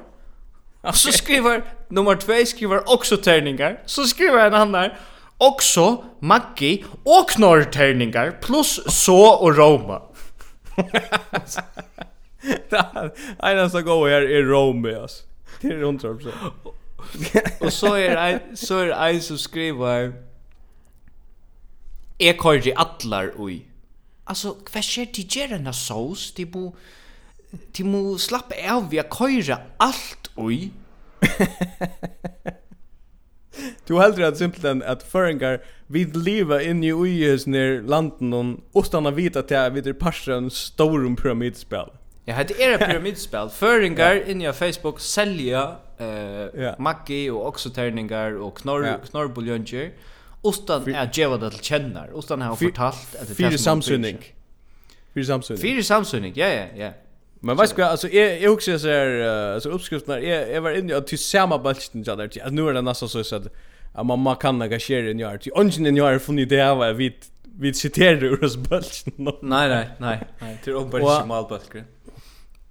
Så skriver nummer 2 skriver också terningar. Så skriver en annan också Maggi och knorrterningar plus så och Roma. Ena som går här är Rome alltså. Det är runt så. Och så är en så är en som skriver Jag kallar det allar oj. Alltså, vad sker till Gerana sås? De bo De må slappe av vi har køyra alt ui. du heldur at simpelthen at føringar vid liva inni ui hos nir landen og utan a vita til at vi er parser en storum pyramidspel. Ja, det är ett pyramidspel. Föringar ja. inne på Facebook sälja eh ja. maggi och också tärningar och knorr ja. knorrbuljonger. Ostan är Jeva det till känner. Ostan har fortalt att det Fyra samsynning. Fyra samsynning. Fyra samsynning. Ja, ja, ja. Men vet du hva, alltså jag jeg också så altså, oppskriften her, jeg, jeg var inne att till samma bulchen jag där. altså, nu er det nesten så så at att mamma kan engagera en ånden Ungen jag har funnet det var vid vi siterer ur oss bulchen. Nej, nej, nej. Nej, till ombudsmalbulchen.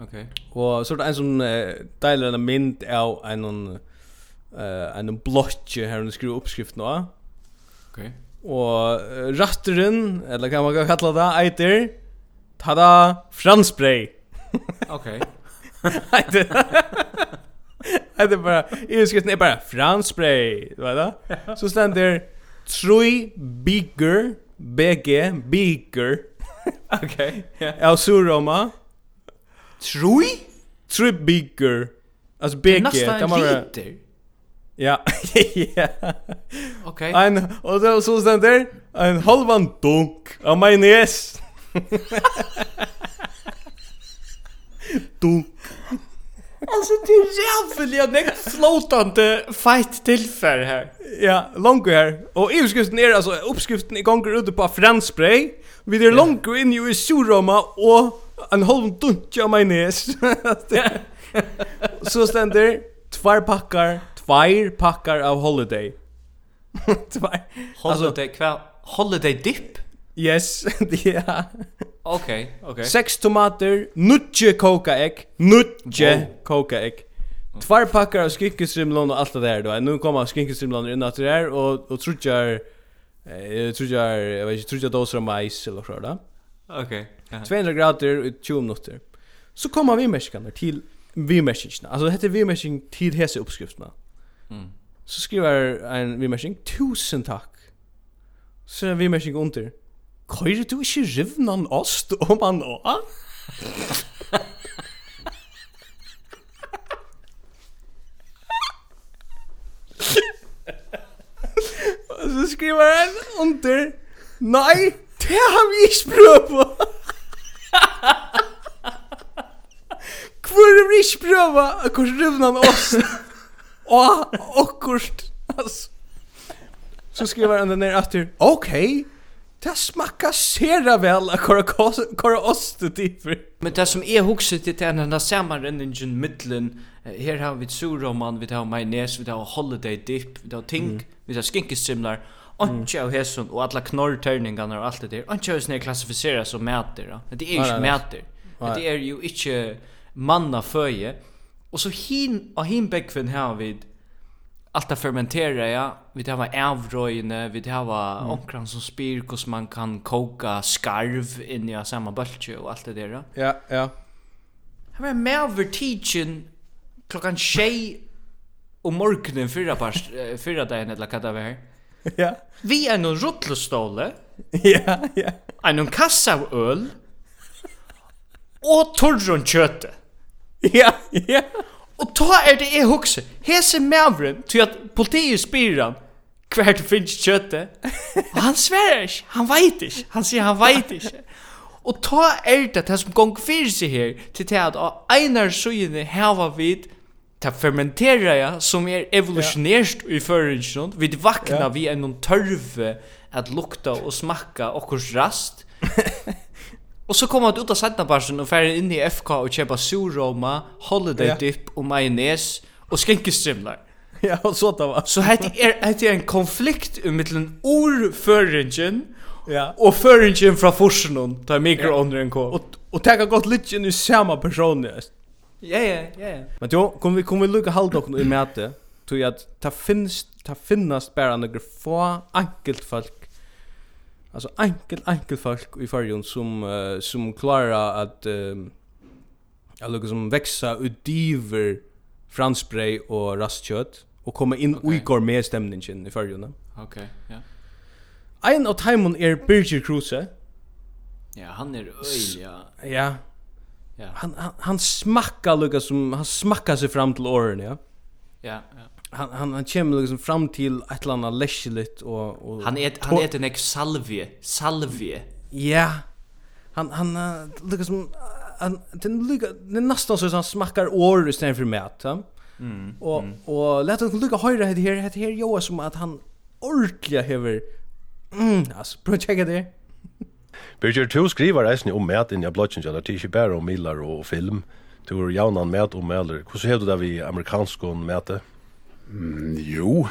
Okej. Okay. Och så det en som uh, delar en mynd av en uh, en blotje her under skru oppskrift nå. Okej. Okay. Och uh, ratteren eller kan man kalla det eiter tada franspray. Okej. Eiter. Eiter bara i skriften är bara franspray, du vet du? Så stender, Troy Bigger BG Bigger. Okej. Okay, yeah. El Suroma Trui? Trui beaker. Alltså BG. Nästan en liter. Ja. ja. Okej. Okay. En och då så sen där en halvan dunk av majonnäs. dunk. Alltså det är jävligt att näck flotande fight tillfär här. Ja, långt här. Och uppskriften är alltså uppskriften i gånger ute på franspray. Vi är långt in i Suroma och en halv dunja majonnäs. Så ständer två packar, två packar av holiday. två. Holiday kväll. Holiday dip. Yes, ja. Okej, okej. Sex tomater, nutje kokaägg, nutje oh. kokaägg. Två packar av skinkestrimlon och allt det där då. Nu kommer skinkestrimlon in att det här och och trutjar eh trutjar, jag vet inte, trutjar doser av mais eller så där. Okej. Okay. 200 grader i 20 minutter. Så kommer vi mäskarna til vi mäskarna. Altså det heter vi mäsking til hese uppskrifterna. Mm. Så skriver en vi mäsking tusen takk. Så en vi mäsking under. Kör du inte rivnan ost om man å? så skriver han under. Nei, det har vi ikke prøvd på. Hvor er vi ikke prøve akkurat rivna av oss? Og akkurat, altså. Så skriver han den ned etter, ok, det smakka sera vel akkurat kora oss til tider. Men det som är huxet det är den denne sammenrenningen middelen, her har vi surroman, vi har majones, vi har holiday dip, vi har ting, vi har skinkestrimlar, og Anke av hesson och alla knorrtörningarna och allt det där. Anke av hesson klassificeras som mäter. Men det är ju inte mäter. Men det är ju inte manna föje. Och så hin och hin bäckfen här vid allt fermentera ja. Vi det var ävrojne, vi det var mm. onkran som spyr hur man kan koka skarv in i samma bultje och allt det där. Ja, ja. Han var med över teaching klockan 6 om morgonen förra past förra dagen eller vad det var. Ja. Vi er noen rutleståle. Ja, ja. Er noen kassa av øl. Og torrun kjøte. Ja, ja. Og ta er det jeg hukse. Hese mavren, til at politiet spyr han, hver du finnes kjøte. Og han sverer ikke, han veit ikke. Han sier han veit ikke. Og ta er det det som gong fyrir seg her, til det at av einar søyene hava vid, ta fermentera ja som är evolutionärt i förrigen vi vakna vi en någon törve att lukta och smaka och kurs rast Och så kommer du ut av Sætnabarsen og færre inn i FK og kjøper surroma, holiday dip og majones og skinkestrimlar. Ja, og så det var. Så hette er, hette er en konflikt mellom ordføringen ja. og føringen fra forsen, da mikroånderen kom. Og, og teka godt litt inn i samme person, ja. Ja, ja, ja. Men jo, kom vi kom vi lukka halda okkur i mæte, tog at ta finnst, ta finnast bara nokkur få enkelt folk. Alltså enkelt enkelt folk i förjon som uh, som klarar att um, Jag lukar som växa utöver franspray och rastkött och komma in okay. i gourmetstämningen i förrjuna. Okej, okay, ja. Yeah. En av timon är Birger Kruse. Ja, han är øy, ja. Ja, Ja. Han han, han smakkar lukka som han smakkar sig fram till åren, ja. Ja, ja. Han han han kommer liksom fram till ett eller annat och och Han är han är en salvie, salvie. Ja. Han han lukka som han den lukka den nästan så han smackar år istället för mat, ja. Mm. Och mm. och låt oss lukka höra det här det här Joa som att han ordentligt över Mm, alltså, prøv å tjekke det. Birger, du skriver eisen om mat inn i blodgen, det er ikke bare om milar og film. Du er jaunan mat om eller Hvordan heter du det vi amerikansk om med? Mm, jo,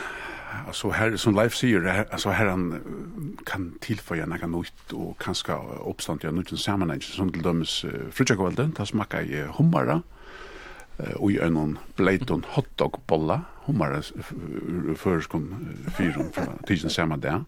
alltså här som life säger här alltså här han kan tillföra några nytt och kanske uppstånd jag nytt sammanhang som till döms uh, frukostgolden tas smakar i hummara uh, och i en blejton hotdog bolla hummara förskon fyrum från tiden samma dag.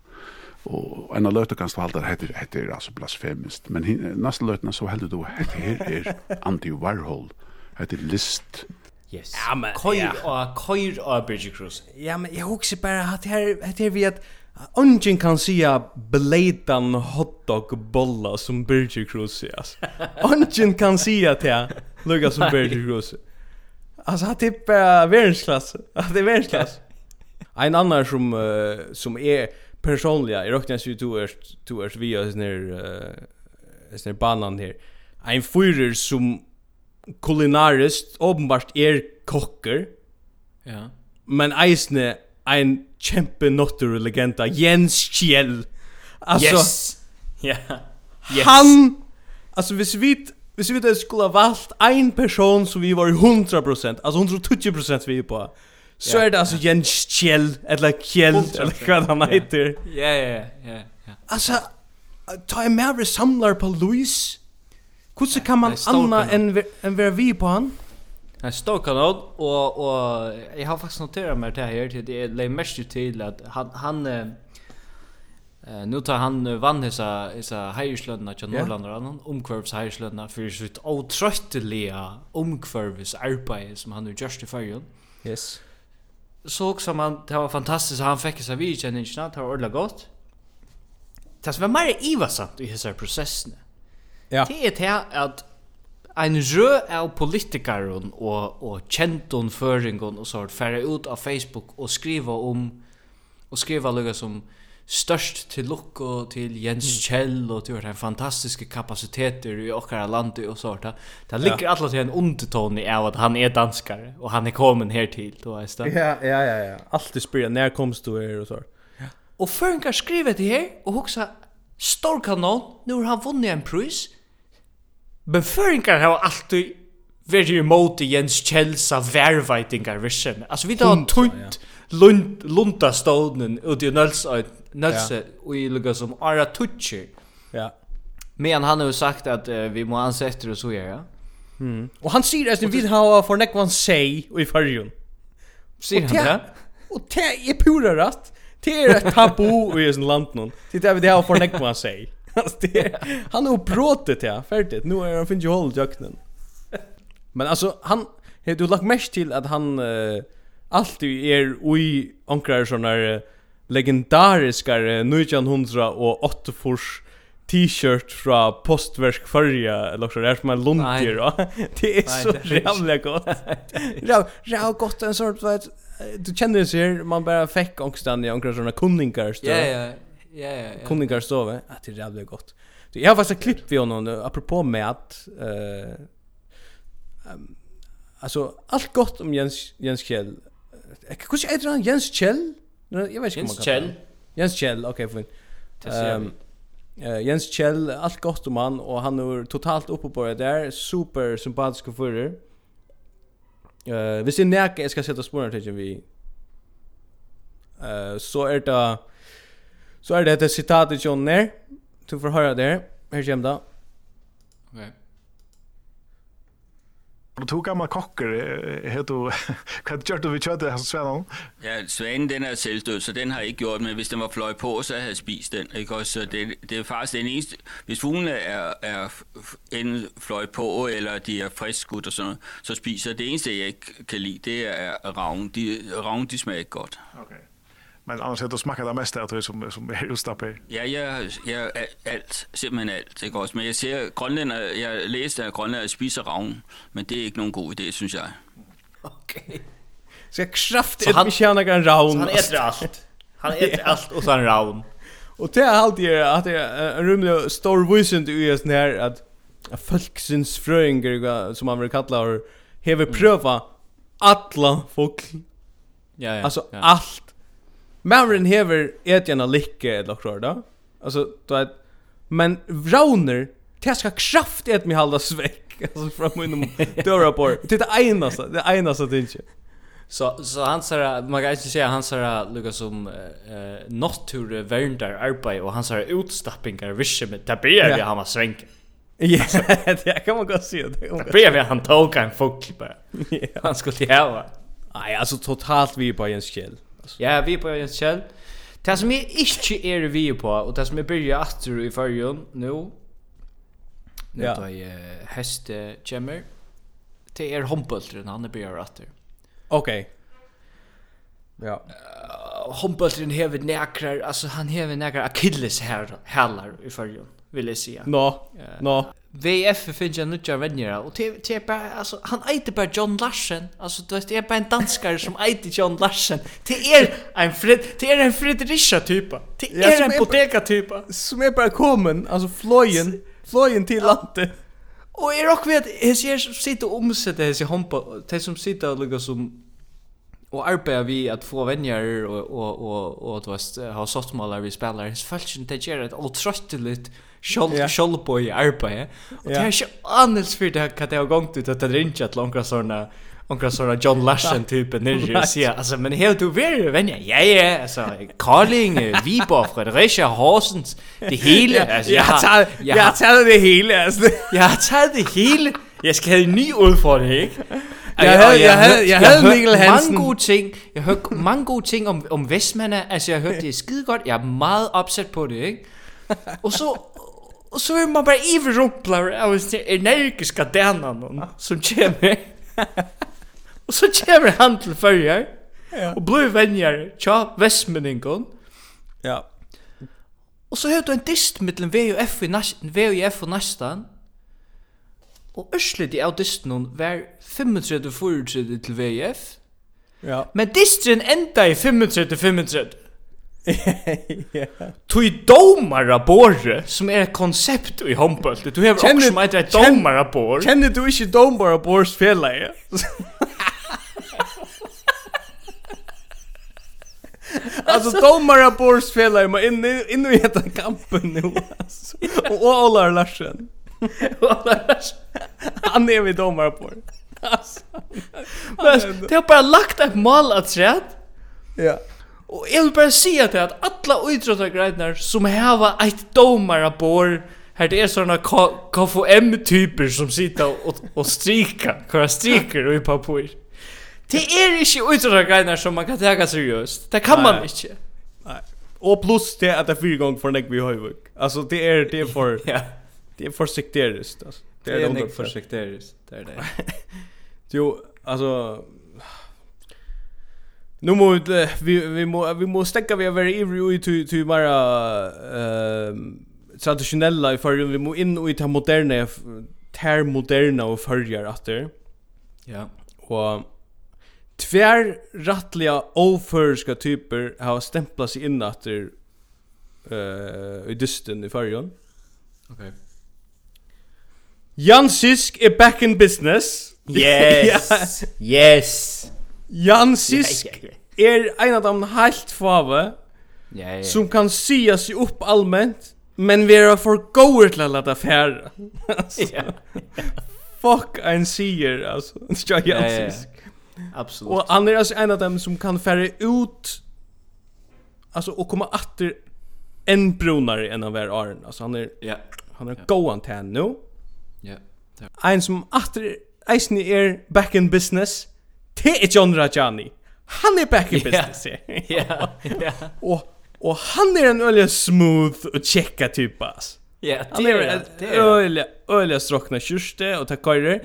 Og en av løtene kan stå halda, heter heter er altså blasfemist, men nesten løtene så heldur du, hette her er Andy Warhol, Heter List. Yes. Ja, men, køyr og køyr og Bridget Cruz. Ja, men jeg husker bare at her, her vi at Ongen kan sia beladan hotdog bolla som Birger Cruz är. Alltså. Ongen kan sia att jag luggar som Birger Cruz. Alltså han typ är att det är världsklass. En annan som, uh, som är personliga jag räknar ju två år två är vi är när är när banan här. En fyrer som kulinarist uppenbart är kocker. Ja. Men eisne en kämpe notter legenda Jens Kjell. Alltså yes. Ja. Yes. han alltså vis vit vi vit skulle valt en person som vi var 100% alltså 120% vi på Så är det alltså Jens Kjell eller Kjell eller vad han heter. Ja ja ja ja. Alltså ta en mer samlar på Louis. Hur kan man anna en en vi på han? Han står kanon och och jag har faktiskt noterat meg det här till det är mest till att han han Eh nu tar han vann hesa hesa heislønna til Norrlandar annan omkvørvs heislønna fyrir sitt ótrøtteliga omkvørvs arbeid som han nu just i Yes så också man det var fantastiskt han fick sig vi känner inte det var ordentligt gott. Det som är mer ivasamt i hela processen. Ja. Det är det att en rø av politikeren og, og kjenton føringen og sånt færre ut av Facebook og skriva om og skriva lukka som størst til Luck og til Jens mm. Kjell og til den fantastiske kapasiteter i okkara landet og sånt. Det ligger ja. alltid en underton i av at han er danskare og han er kommen her til, du veist det. Ja, ja, ja, ja. Alltid spyrir, när komst du her og sånt. Ja. Og føringar skriver det her og hugsa, stor kanon, nu har han vunnet en pris, men føringar har alltid veri imot Jens Kjells av verveitingar virsen. Altså, vi tar tunt, ja Lund, Lunda stånden ute i Nölsøy, Nölsøy, og i lukka som Ara Tutscher. Ja. Men han har jo sagt at uh, vi må ansette det så ja. Mm. Og han sier at vi har for nekvann seg i fargen. Sier han det? Og det er pura rätt. Det er et tabu i sin land någon. Det är det jag får näck man säger. han har bråtet det färdigt. Nu er han finns ju håll jöknen. Men alltså han har du lagt mest till att han uh, alltid er ui onkrar sånne legendariskare 1908 fors t-shirt fra postverk förra eller så där som en luntier då. Det är så jävla gott. Ja, ja gott en sort vet du känner sig man bara fick ångstan i onkrar såna kunningar stå. Ja ja. Ja ja. Kunningar så va. Att det är jävla gott. Så jag har faktiskt klippt vi honom apropå med att eh um, alltså allt gott om Jens Jens Kjell Hvordan heter han? Jens Kjell? Jeg vet ikke Jens Kjell? Jens Kjell, ok, fin. Um, uh, Jens Kjell, allt gott om han, og han er totalt oppe på det der, super sympatisk og fyrir. Uh, hvis jeg nækker, jeg skal sette sporene til vi, uh, så er det, så er det et citat i John Nair, du får höra det, her kommer det. Og to gamla kokker, hva har du gjort du vil kjøte her Sven? Ja, Sven den er selvdød, så den har jeg ikke gjort, men hvis den var fløj på, så havde jeg spist den. Ikke? Også, så det, det er faktisk den eneste, hvis fuglene er, er enten fløj på, eller de er friskskudt og sådan noget, så spiser det eneste, jeg ikke kan lide, det er ravn. De, ravn, de smager ikke godt. Okay. Men annars heter det smakar det mest tror det som som är just uppe. Ja, ja, ja, allt, simpelthen allt. Ikke også, men jeg ser Grønland, jeg læste at Grønland spiser ravn, men det er ikke nogen god idé, synes jeg. Okay. Så jeg kraft et mig kan ravn. Han äter allt. Han äter allt och sen ravn. Och det är alltid att det är en rumlig stor vision i just när att folksins fröingar som man vill kalla har hever pröva alla folk. Ja, ja. Alltså allt Mauren hever et gärna lycka eller något då. Alltså då att men Rauner det ska kraft ett mig hålla altså, alltså från min dörr på. Det är det så det ena så det inte. Så så han sa man kan inte säga han sa Lucas som eh natur värdar arbete och han sa utstappingar visse med tabier vi har var svänk. Ja, det kan man gå se. Det blir vi han tog en fuck bara. Han skulle ju ha. Nej, alltså totalt vi på Jens. Alltså. Ja, vi på Jens Kjell. Det som jeg ikke er vi på og det som jeg börjar atter i fargen nå, nå ja. da jeg häste kommer, Det er håndbølteren han er börjar atter. Okej. Ja. Uh, Hompeltren hever nekrar, altså han hever nekrar Achilles her, hälar i fargen vill jag säga. Nå, no, nå. No. VF finns ju nutja vänner och det är bara alltså han heter bara John Larsen. Alltså du vet det är bara en danskare som heter John Larsen. Det är en Fred det är en Fredricha typa. Det är ja, en Bodega typa. Som är bara kommen alltså flojen flojen till landet. Och är också vet hur ser sitter omsätter sig ser hompa det som sitter lugga som och arbeta vi att få vänner och och och och att ha sortmålar vi spelar. Hur fallet det är ett otroligt skjold yeah. skjold på i arbete. Och det är ju annars för det kan det ha gått ut att det rinja att långa såna Onkra sådana John Larsen typen nere och säga alltså men hur du vill vänja ja ja alltså Carling Viborg Fredericia Horsens det hela alltså jag tar jag tar det hela alltså jag tar det hela jag ska ha en ny udfordring ikke? Jeg havde, jeg havde, jeg havde Mikkel Hansen. Mange gode ting. Jeg hørte mange gode ting om, om Vestmanna. Altså, jeg hørt det skide godt. Jeg er meget opsat på det, ikke? Og så Och så är man bara iverrumplar av den energiska dänan som kommer. och så kommer han till följer. Ja. Och blå vänjer, tja, västmänningon. Ja. Och så hör du en dist mellan VUF i nästan, VUF och F och nästan. Och örslet i av disten var 35-34 till VUF. Ja. Men disten enda i 35-35. Tui domara borre som er ett koncept i handboll. Du har också som ett domara borre. Känner du inte domara borres felare? Alltså domara borres felare men inne in i heter kampen nu alltså. Och Ola Larsen. Ola Larsen. Han är vi domara borre. Alltså. Men det har bara lagt ett mål att säga. Ja. Og jeg vil bare si at at alle uidrottargreidnar som hava eit domar bor her det er sånne KFM-typer som sitter og, og strika, hver striker i papur. Det er ikke uidrottargreidnar som man kan tega seriøst. Det kan man ikke. Nei. Og pluss det at det er fyra gong for nekvi høyvuk. Altså det er, det er for, ja. det er for sekterist. Altså. Det er, det er nekvi for sekterist. Det er det. jo, altså, Nu må vi vi vi må vi må stäcka vi över i evil till till mera ehm traditionella i förrun vi må in och i ta moderna ter moderna och förrjar åter. Ja. Och tvär rattliga oförska typer har stämplat sig in åter eh i dysten i förrun. Okej. Okay. Jan Sisk är back in business. Yes. Yes. Jan Sisk är en av dem helt fave Ja, ja. Som kan sya sig upp allmänt Men vi är för goer till att låta färra Ja Fuck en sier alltså Jag Jan Sisk Absolut Och han är alltså en av dem som kan färra ut Alltså och komma åter En brunare än av er Arn. Alltså han är ja. Han är ja. goan till nu Ja En som åter Eisen är back in business det är John Rajani. Han är back in business. Ja. Ja. Och och han är en öliga smooth och checka typ ass. Ja, det är det. Öliga öliga strokna kyrste och ta ja.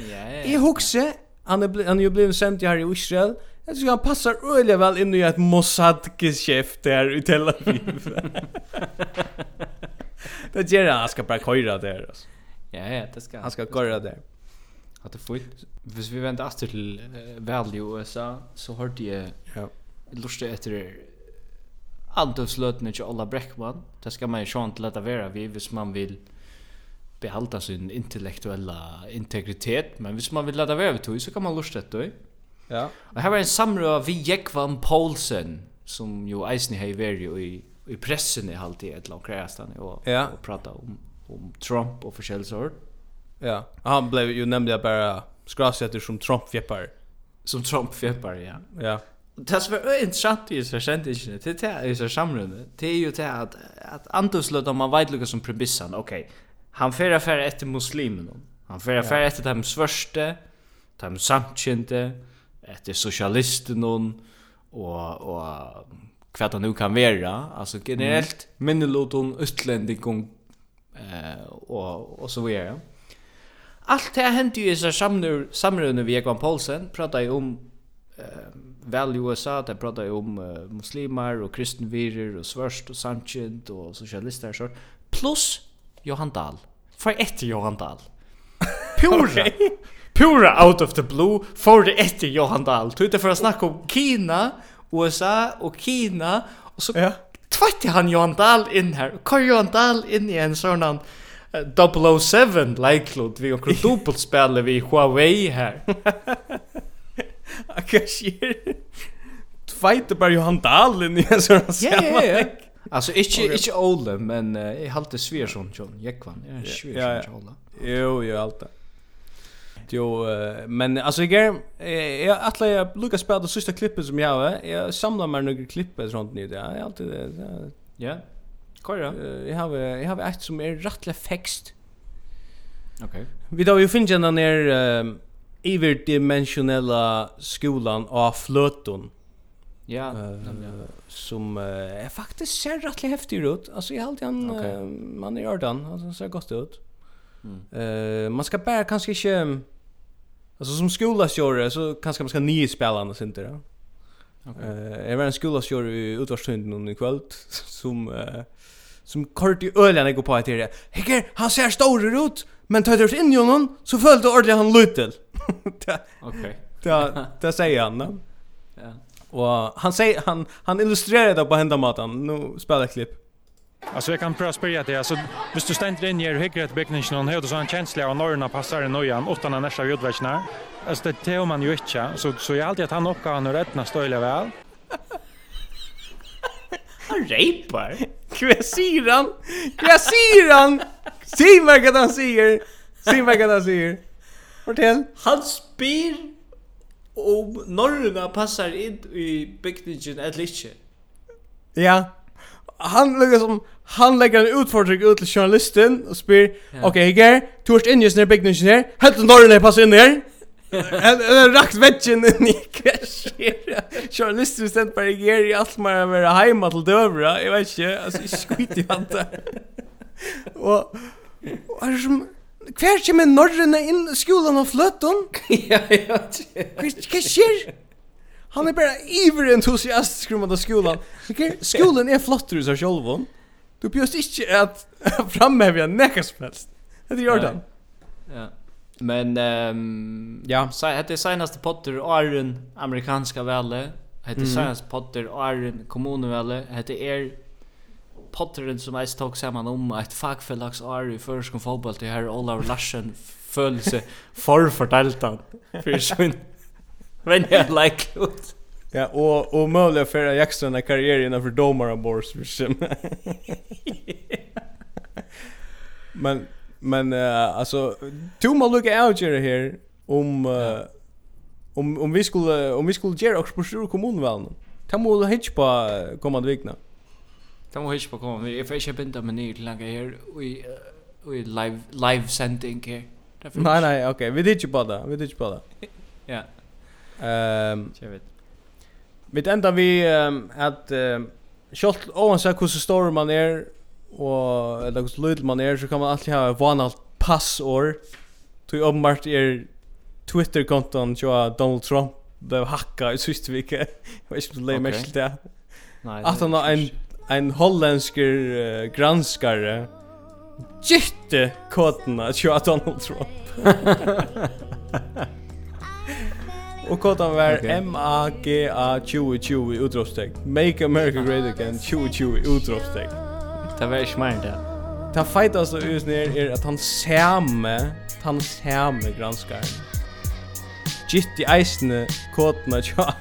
I huxe han är han ju blev sent här i Israel. Jag tycker han passar öliga väl in i ett Mossad-geschäft där i Tel Aviv. det gör han, han ska bara köra där alltså. Ja, ja, det ska han. Han ska köra där att det får hvis vi venter efter til uh, Valley i USA så hørte jeg ja. lustig etter Antøvsløtene til alla Breckman det skal man jo sjån til at vara være vi hvis man vil behalda sin intellektuella integritet men hvis man vil lade være vi så kan man lustig etter ja. og her var en samrøy vi Jekvan Poulsen som jo eisen i heiver i, i pressen i halvtid et eller annet kreastan og, ja. og prata om, om Trump og forskjellig sort Ja, han blev ju nämligen bara skrasätter som Trump-fjeppar. Som Trump-fjeppar, ja. Ja. Det som är intressant i sig sändningen, det är i sig samrunde, det är ju det att, att Antus låter man vidlugga som premissan, okej, okay. han färre affär efter muslimen, han färre affär efter dem svörste, dem samtkynte, efter socialisten och, och kvart han nu kan vara, alltså generellt mm. minnelåt om eh, och, och så vidare. Mm Allt det hände ju i så samnur samrunde vi Egon Paulsen pratar ju om eh väl i USA där pratar ju om uh, muslimer och kristenvirer och svärst och sanchint och socialister så plus Johan Dahl. För efter Johan Dahl. Pura. okay. Pura out of the blue for det ett Johan Dahl. Du inte för att snacka om Kina, USA och Kina och så ja. tvättade han Johan Dahl in här. kör Johan Dahl in i en sådan 007 like vi och dubbelt spelar vi Huawei här. Okej. Fight bara ju han dalen i en sån här Ja, ja, Alltså inte okay. inte Ole men uh, jag hade svär sån John Jekvan. Jag är Sverson John. Jo, jo allt det. Jo, uh, men alltså jag är jag att jag Lucas spelade sista klippet som jag har. Jag samlar mig några klipp sånt nu där. Jag alltid Ja. Kora. Uh, jag har jag har ett som är rättla fext. Okej. Okay. Vi då ju finner den där um, överdimensionella skolan av flöton. Ja, uh, som uh, är faktiskt ser rättligt häftig ut. Alltså jag alltid han okay. uh, man gör den alltså ser gott ut. Mm. Uh, man ska bara kanske inte alltså som skolasjöre så kanske man ska nya spelarna sen inte då. Okej. Okay. Uh, är var en skolasjöre i utvarstunden under kväll som uh, som kort i ölen går på att det. Heger, han ser stor ut, men tar det in i honom så följde ordentligt han lutel. Okej. Det det säger han. Ja. Och han säger han han illustrerar det på hända matan. Nu spelar jag klipp. Alltså jag kan pröva spela det. Alltså, hvis du ständer in i högret byggningen och höjde så en känsla av norrna passar i nöjan utan när nästa utvägsna. Alltså det tar man ju inte. Så, så jag alltid att han uppgav han och rättna stöjliga väl. Han rapar. Vad säger han? Vad säger han? Säg mig vad han säger. Säg mig vad han säger. Fortell. Han spyr om norrna passar in i byggningen eller inte. Ja. Han lägger som han lägger en utfordring ut till journalisten och spyr, ja. okej, okay, Ger, du är inne i byggningen här. Helt norrna passar in där. Eller rakt vetchen in i kashira. Journalist du sent bara ger i allt mer med hemma till dövra. Jag vet inte, alltså skit i allt det. Och och är som Kvar kjem en norrene inn skolan och flötton. Ja, ja, ja. Hva? Han är bara iver entusiastisk om att skolan. Okej, Skolan är flottere i seg selv. Du bjørst inte att framhäva nekka som helst. Det gör den. Ja. Men ehm ja, så hette det senaste potter Iron amerikanska välle. Heter mm. senaste potter Iron kommunvälle. Heter er potteren som jag tog samman om ett fackförlags Arun i förskon fotboll till herr Olav Larsen följelse för förtältan. För sjön. Men jag like ut. Ja, och och möjliga för Jackson karriären för domare bors. Men Men uh, alltså du må lucka out here här om uh, om om vi skulle om vi skulle göra också på stor kommunval nu. Ta mål hitch på kommande vecka. Ta mål hitch på kommande. Jag får köpa inte men till långa här vi vi live live sending här. Nej nej, okej. Vi hitch på det. Vi hitch på det. Ja. Ehm. Jag vet. Vi enda vi um, att um, Kjolt ovan seg hvordan stor man er og eller hos lyd man er, så kan man alltid ha vanalt passord. Tog åpenbart er Twitter-konton til Donald Trump blev hacka i sista vecka. Jag vet inte om det mest det. Nej. Att han har en en holländsk uh, granskare gitte kodna till Donald Trump. Och kodan var M-A-G-A-2020 utropstecken. Make America Great Again 2020 utropstecken. Det var ikke mer enn det. Det feitaste usen her er at han samme, han samme granskar. Gitt i eisene kodene tja,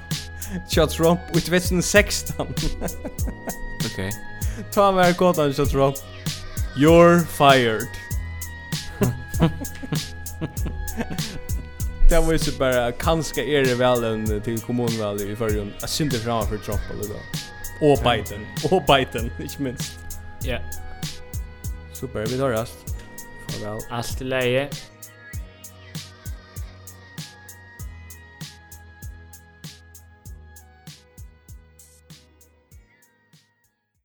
tja Trump ut 2016. ok. Ta med kodene tja Trump. You're fired. Det var ju bara kanske är det väl en till kommunval i förrjun. Jag synte framför Trump eller då. Och Biden. Och Biden, inte minst. Ja. Super, vi tar rast. Farvel. Allt i läge.